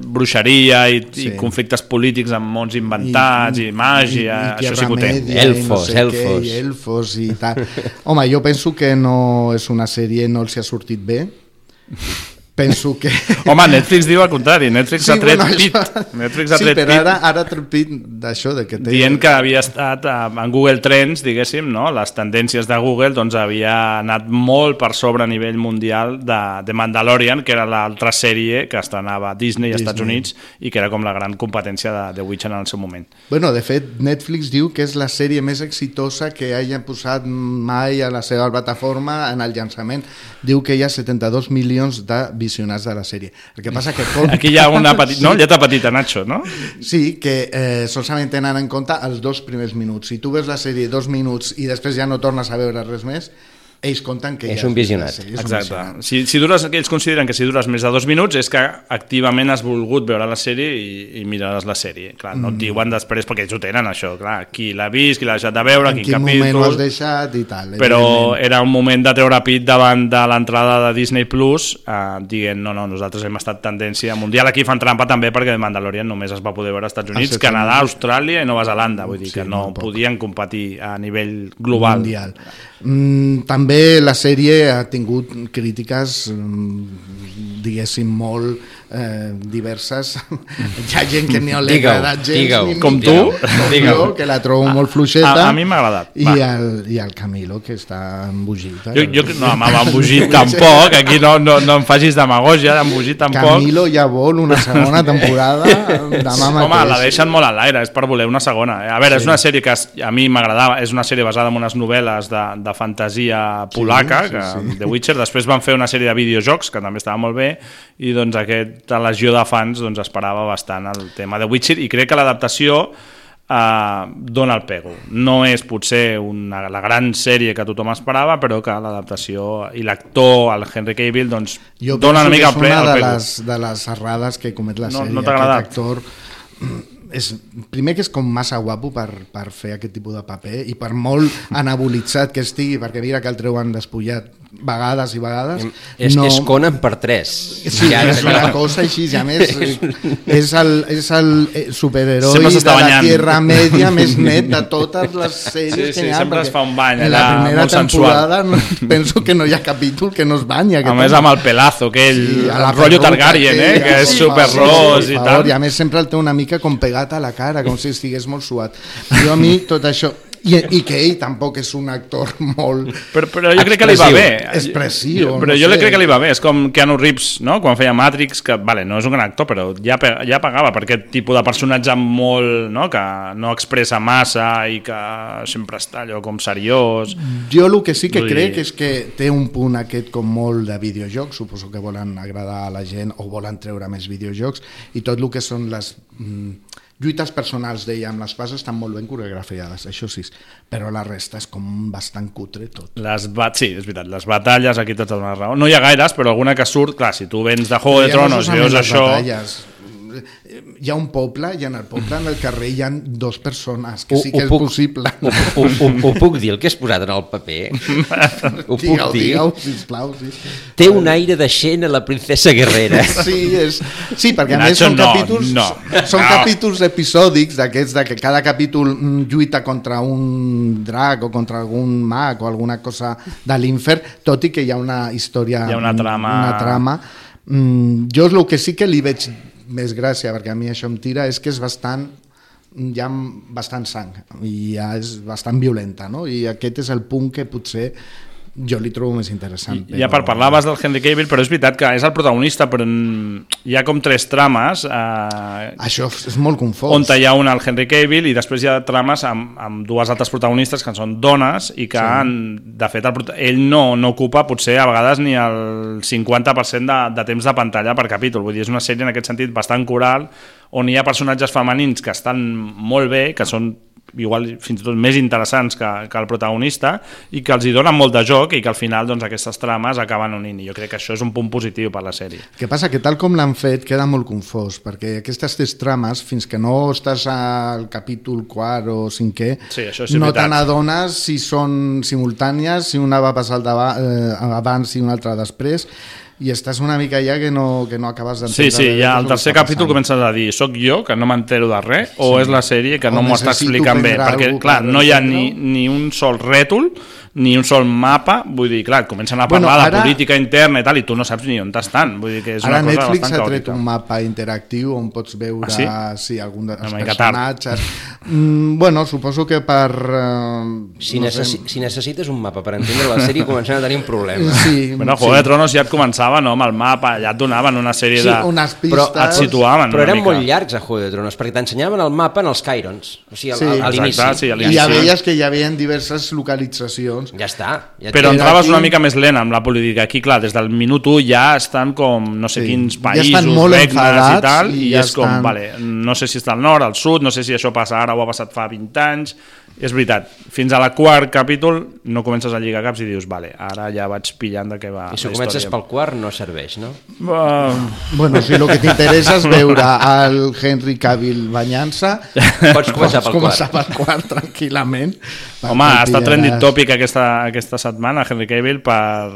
bruixeria i, Sí. i conflictes polítics amb mons inventats i, i màgia, i això sí que ho té. I no sé Què, i elfos i tal. Home, jo penso que no és una sèrie, no els ha sortit bé. Penso que... Home, Netflix diu al contrari, Netflix ha tret pit. Netflix ha sí, tret però pit. ara, ara ha tret pit d'això, de que té... dient que havia estat eh, en Google Trends, diguéssim, no? les tendències de Google doncs havia anat molt per sobre a nivell mundial de, de Mandalorian, que era l'altra sèrie que estrenava a Disney, als Estats Disney. Units i que era com la gran competència de, de Witcher en el seu moment. Bueno, de fet, Netflix diu que és la sèrie més exitosa que haya posat mai a la seva plataforma en el llançament. Diu que hi ha 72 milions de visionats de la sèrie. El que passa que... Com... Aquí hi ha una petita, no? lletra petita, Nacho, no? Sí, que eh, solament tenen en compte els dos primers minuts. Si tu veus la sèrie dos minuts i després ja no tornes a veure res més, ells compten que És ja un visionat. sèrie, és un Exacte. visionat. Si, si dures, ells consideren que si dures més de dos minuts és que activament has volgut veure la sèrie i, i miraràs la sèrie. Clar, no et Mm. diuen després perquè ells ho tenen, això. Clar, qui l'ha vist, qui l'ha deixat de veure, En quin, quin moment ho has capítol... deixat i tal. Però era un moment de treure pit davant de l'entrada de Disney Plus eh, dient, no, no, nosaltres hem estat tendència mundial. Aquí fan trampa també perquè Mandalorian només es va poder veure als Estats Units, Canadà. Austràlia i Nova Zelanda. Vull dir Sí, que no podien competir a nivell global. Mundial. Mm, també la sèrie ha tingut crítiques mm, diguéssim molt eh, diverses hi ha gent que ni li ha agradat gens digue-ho. ni Com tu? com Digue-ho. jo, que la trobo A- molt fluixeta a- a mi m'ha agradat, i va. el, i el Camilo que està embogit eh? Jo, jo, no, amb embogit tampoc, aquí no, no, no em facis demagogia, d'embogit tampoc. Camilo ja vol una segona temporada demà mateix Home, la deixen molt a l'aire, és per voler una segona. A veure, Sí. és una sèrie que a mi m'agradava, és una sèrie basada en unes novel·les de, de fantasia polaca, sí, que, sí. The Witcher, després van fer una sèrie de videojocs, que també estava molt bé, i doncs aquesta legió de fans doncs, esperava bastant el tema de Witcher, i crec que l'adaptació eh, dona el pego. No és potser una, la gran sèrie que tothom esperava, però que l'adaptació i l'actor, el Henry Cavill, doncs, jo dona una penso mica que el, és pe- una el de pego. les, de les errades que comet la No- sèrie no t'ha agradat? actor és, primer que és com massa guapo per, per fer aquest tipus de paper i per molt anabolitzat que estigui perquè mira que el treuen despullat vegades i vegades És, no... és Conan per 3. Sí, és una cosa així, i a més és el, és el eh, superheroi de la banyant. Tierra Media més net de totes les sèries Sí, que sí, hi ha. sempre es fa un bany En la primera temporada no, penso que no hi ha capítol que no es banya. A més amb el pelazo, aquell, a la el rotllo perruca Targaryen, eh, que és sí, superros sí, i per tal. I a més sempre el té una mica com pegat a la cara, com si estigués molt suat. Jo a mi tot això... I, I que ell tampoc és un actor molt... Però, però jo crec que li va bé. Expressiu, Però no jo sé. crec que li va bé. És com Keanu Reeves, no? quan feia Matrix, que vale, no és un gran actor, però ja, ja pagava per aquest tipus de personatge molt... No? que no expressa massa i que sempre està allò com seriós. Jo el que sí que Vull crec dir- és que té un punt aquest com molt de videojocs, suposo que volen agradar a la gent o volen treure més videojocs, i tot el que són les mm, lluites personals amb les bases estan molt ben coreografiades, això sí, però la resta és com bastant cutre tot. Les bat... Sí, és veritat, les batalles, aquí tots dones raó. No hi ha gaires, però alguna que surt, clar, si tu vens de Juego de Tronos i veus això... batalles. Hi ha un poble i en el poble, en el carrer, hi ha dos persones, que Ho- sí ho que és puc- possible. Ho, ho, ho, ho puc dir, el que has posat en el paper? Ho puc Digue'l, dir? digue'l, sisplau, sí. Té un aire de Xena, la princesa guerrera. Sí, és... sí perquè a més són no, capítols, no, són no. capítols episòdics d'aquests de que cada capítol mm, lluita contra un drac o contra algun mag o alguna cosa de l'infern, tot i que hi ha una història, Hi ha una trama- una trama. Mm, jo el que sí que li veig més gràcia, perquè a mi això em tira, és que és bastant hi ha bastant sang i ja és bastant violenta no? i aquest és el punt que potser jo li trobo més interessant I, ja per parlaves del Henry Cavill, però és veritat que és el protagonista, però hi ha com tres trames eh, això és molt confós on hi ha un el Henry Cavill i després hi ha trames amb, amb dues altres protagonistes que són dones i que Sí. han, de fet el, ell no, no ocupa potser a vegades ni el 50% de, de temps de pantalla per capítol, vull dir, és una sèrie en aquest sentit bastant coral on hi ha personatges femenins que estan molt bé, que són igual fins i tot més interessants que, que el protagonista i que els hi donen molt de joc i que al final doncs, aquestes trames acaben unint i jo crec que això és un punt positiu per la sèrie. Que passa? Que tal com l'han fet queda molt confós, perquè aquestes tres trames, fins que no estàs al capítol quart o cinquè, Sí, això és no te n'adones si són simultànies, si una va passar al dava- eh, abans i una altra després, i estàs una mica ja que no, que no acabes d'entendre. Sí, sí, ja al tercer capítol passant. comences a dir soc jo, que no m'entero de res, o Sí. és la sèrie que O no m'ho està explicant bé, perquè clar, no hi ha ni, ni un sol rètol, ni un sol mapa, vull dir, clar, comencen a Bueno, parlar ara- de política interna i tal, i tu no saps ni on estan, vull dir que és Ara una cosa Netflix bastant ha tret caòtica. un mapa interactiu on pots veure Ah, sí? sí, algun dels Una personatges. Mm, bueno, suposo que per... Eh, Si, no necessi sé, si necessites un mapa per entendre la sèrie, comencem a tenir un problema. Sí, Bueno, Juego de Tronos ja et començava, no?, amb el mapa, ja et donaven una sèrie Sí, de... unes Però, pistes. et situaven però eren mica. molt llargs a Juego de Tronos, perquè t'ensenyaven el mapa en els Cairons, o sigui, al- Sí. al- a l'inici. Sí, a I ja veies que hi havia diverses localitzacions. Ja està. Ja Però entraves aquí- una mica més lent amb la política. Aquí, clar, des del minut 1 ja estan com no sé Sí. quins Ja països, estan molt regnes i tal, i i, ja és com, estan- vale, no sé si està al nord, al sud, no sé si això passa ara o ha passat fa 20 anys, és veritat, fins a la quart capítol no comences a lligar caps i dius, vale, ara ja vaig pillant de què va I si comences pel quart no serveix, no? Uh, Bueno, si el que t'interessa és veure el Henry Cavill banyant-se, Pots començar pel començar pel quart tranquil·lament. Home, ha estat trending topic aquesta, aquesta setmana, Henry Cavill, per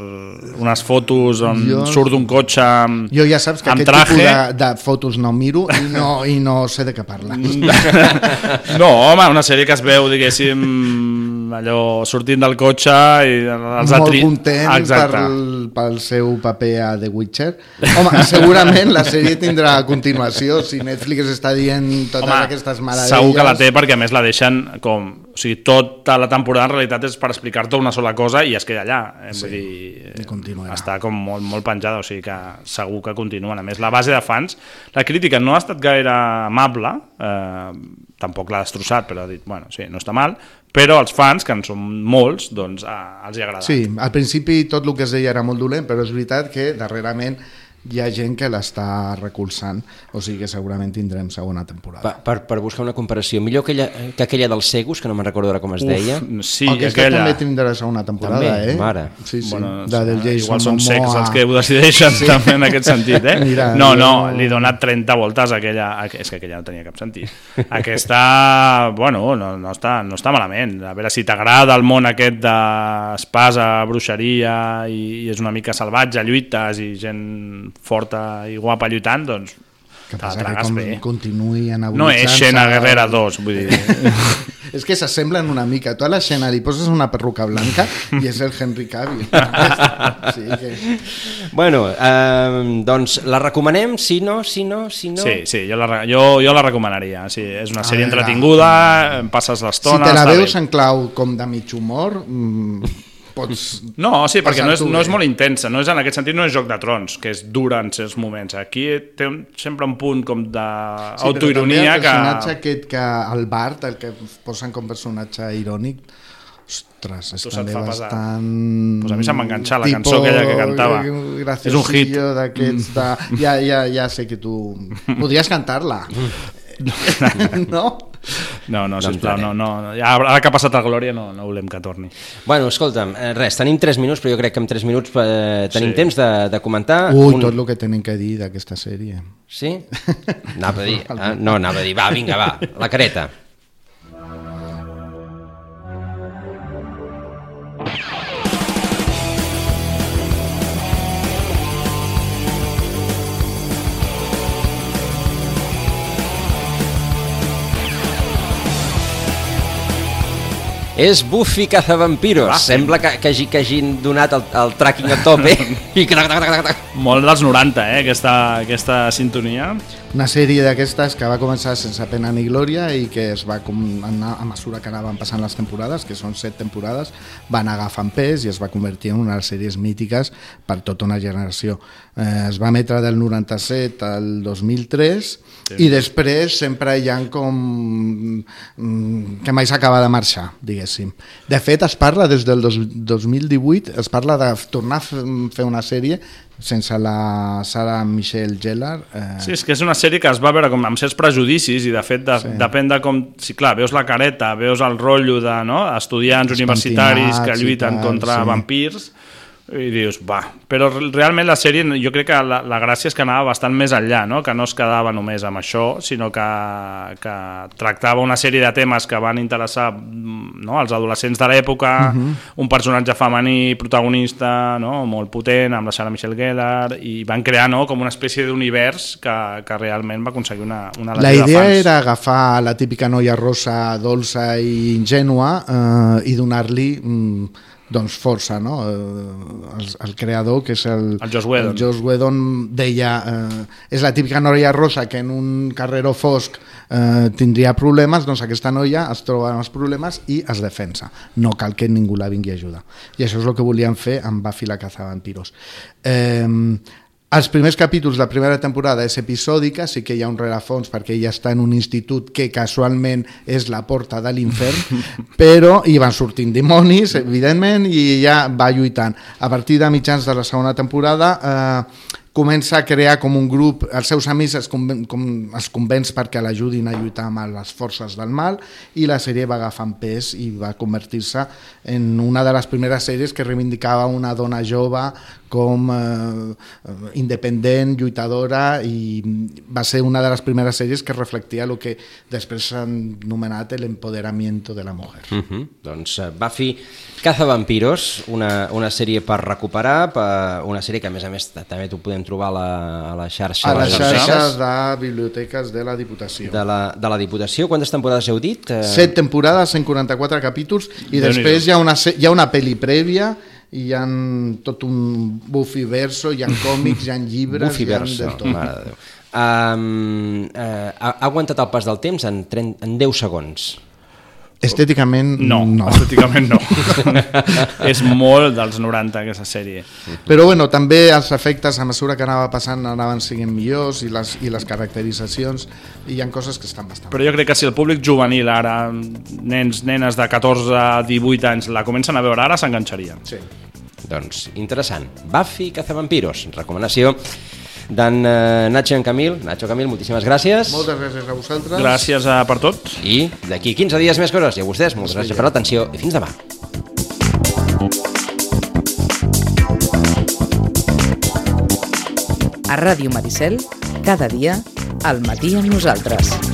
unes fotos on Jo- surt d'un cotxe amb, Jo ja saps que aquest traje. tipus de, de fotos no miro i no, i no sé de què parles. No, home, una sèrie que es veu, diguéssim, allò sortint del cotxe i els molt atri- content Exacte. pel, pel seu paper a The Witcher. Home, segurament la sèrie tindrà continuació si Netflix està dient totes Home, aquestes meravelles. segur que la té perquè a més la deixen com... O sigui, tota la temporada en realitat és per explicar-te una sola cosa i es queda allà. Eh? Sí, Vull dir, continuarà. està com molt, molt penjada, o sigui que segur que continuen. A més, la base de fans, la crítica no ha estat gaire amable, eh, tampoc l'ha destrossat, però ha dit, bueno, sí, no està mal, però els fans, que en són molts, doncs eh, els hi ha agradat. Sí, al principi tot el que es deia era molt dolent, però és veritat que darrerament hi ha gent que l'està recolzant, o sigui que segurament tindrem segona temporada. Per, per, per buscar una comparació, millor aquella, que aquella dels Segus, que no me'n recordo ara com es Uf, deia. sí, Aquesta aquella... també tindrà segona temporada, També, eh? mare. Sí, sí, Bueno, de del Jason igual són Momoa. secs els que ho decideixen sí. també en aquest sentit, eh? Mira, no, no, li he donat 30 voltes a aquella... a- És que aquella no tenia cap sentit. Aquesta, bueno, no, no, està, no està malament. A veure si t'agrada el món aquest d'espasa, bruixeria i, i és una mica salvatge, lluites i gent forta i guapa lluitant, doncs que passa que com bé. continuï No és Xena Guerrera 2, vull dir... és que s'assemblen una mica. Tu a la Xena li poses una perruca blanca i és el Henry Cavill. sí, que... Bueno, eh, doncs la recomanem, sí, no, sí, no, sí, no? Sí, sí, jo la, jo, jo la recomanaria. Sí, és una sèrie entretinguda, passes Si l'estona... te la veus bé. en clau com de mig humor, mm, pots... No, sí, perquè no és, no és molt intensa, no és en aquest sentit no és Joc de Trons, que és dura en certs moments. Aquí té un, sempre un punt com Sí, però també d'autoironia el personatge que... aquest que el Bart, el que posen com personatge irònic, ostres, és Tu també bastant... Pues a mi se'm va enganxar la tipo cançó aquella que cantava. graciosillo És un hit. d'aquests de... Ja, ja, ja sé que tu... Podries cantar-la. no? No, no, No sisplau, no, no, no. Ja, ara que ha passat a Glòria no, no volem que torni. Bueno, escolta'm, eh, res, tenim 3 minuts, però jo crec que en 3 minuts eh, tenim Sí. temps de, de comentar... Ui, tot el que tenen que dir d'aquesta sèrie. Sí? Anava a dir... Ah, no, anava a dir, va, vinga, va, la careta. És Buffy Cazavampiros. Ah. Sembla que, que, hagi, que hagin donat el, el tracking a tope i que... Molt dels 90, eh, aquesta, aquesta sintonia. Una sèrie d'aquestes que va començar sense pena ni glòria i que es va com anar, a mesura que anaven passant les temporades, que són set temporades, van agafant pes i es va convertir en una de les sèries mítiques per tota una generació. Eh, es va emetre del 97 al 2003 Sí. i després sempre hi ha com mm, que mai s'acaba de marxar, diguéssim. De fet, es parla des del dos, 2018, es parla de tornar a fer una sèrie sense la Sarah Michelle Gellar. Eh, Sí, és que és una sèrie que es va veure com amb certs prejudicis i de fet de, sí. depèn de com... Si clar, veus la careta, veus el rotllo de no, estudiants Els universitaris que lluiten tal, contra sí. vampirs i dius, va, però re- realment la sèrie jo crec que la, la gràcia és que anava bastant més enllà, no? que no es quedava només amb això, sinó que, que tractava una sèrie de temes que van interessar mm, no? als adolescents de l'època, Mhm. un personatge femení protagonista no? molt potent, amb la Sarah Michelle Gellar, i van crear no? com una espècie d'univers que, que realment va aconseguir una, una La idea era agafar la típica noia rosa, dolça i ingènua eh, i donar-li mm, doncs força, no? Eh, el, el creador, que és el... El Joss Whedon. El Joss Whedon deia... Eh, és la típica noia rosa que en un carreró fosc eh, tindria problemes, doncs aquesta noia es troba amb els problemes i es defensa. No cal que ningú la vingui a ajudar. I això és el que volien fer amb Buffy la cazavampiros. Eh, els primers capítols de la primera temporada és episòdica, sí que hi ha un rerefons perquè ella està en un institut que casualment és la porta de l'infern, però hi van sortint dimonis, evidentment, i ella va lluitant. A partir de mitjans de la segona temporada eh, comença a crear com un grup, els seus amics es, conven, com, es convenç perquè l'ajudin a lluitar amb les forces del mal i la sèrie va agafant pes i va convertir-se en una de les primeres sèries que reivindicava una dona jove com eh, independent, lluitadora i va ser una de les primeres sèries que reflectia el que després s'han anomenat l'empoderamiento de la mujer. Uh -huh. Doncs uh, Buffy Cazavampiros, una, una sèrie per recuperar, per, una sèrie que a més a més també t'ho podem trobar a la, a la xarxa A la de xarxa de biblioteques de la Diputació. de la, de la Diputació. Quantes temporades heu dit? Eh, Set temporades, 144 capítols i després hi ha, una, hi ha una pel·li prèvia i hi ha tot un Buffy verso, hi ha còmics, hi ha llibres, hi ha verso, de tot. mare de Déu. Um, uh, ha aguantat el pas del temps en, 30, en 10 segons. Estèticament No, no. estèticament no. és molt dels 90 aquesta sèrie. Però bueno, també els efectes a mesura que anava passant anaven siguent millors i les, i les caracteritzacions i hi ha coses que estan bastant Però jo crec que si el públic juvenil ara, nens, nenes de 14 a 18 anys, la comencen a veure ara, s'enganxarien. Sí. Doncs interessant. Buffy Cazavampiros, recomanació d'en eh, Nacho en Camil. Nacho, Camil, moltíssimes gràcies. Moltes gràcies a vosaltres. Gràcies a, per tot. I d'aquí 15 dies més coses. I a vostès, moltes gràcies per l'atenció i fins demà. A Ràdio Maricel, cada dia, al matí amb nosaltres.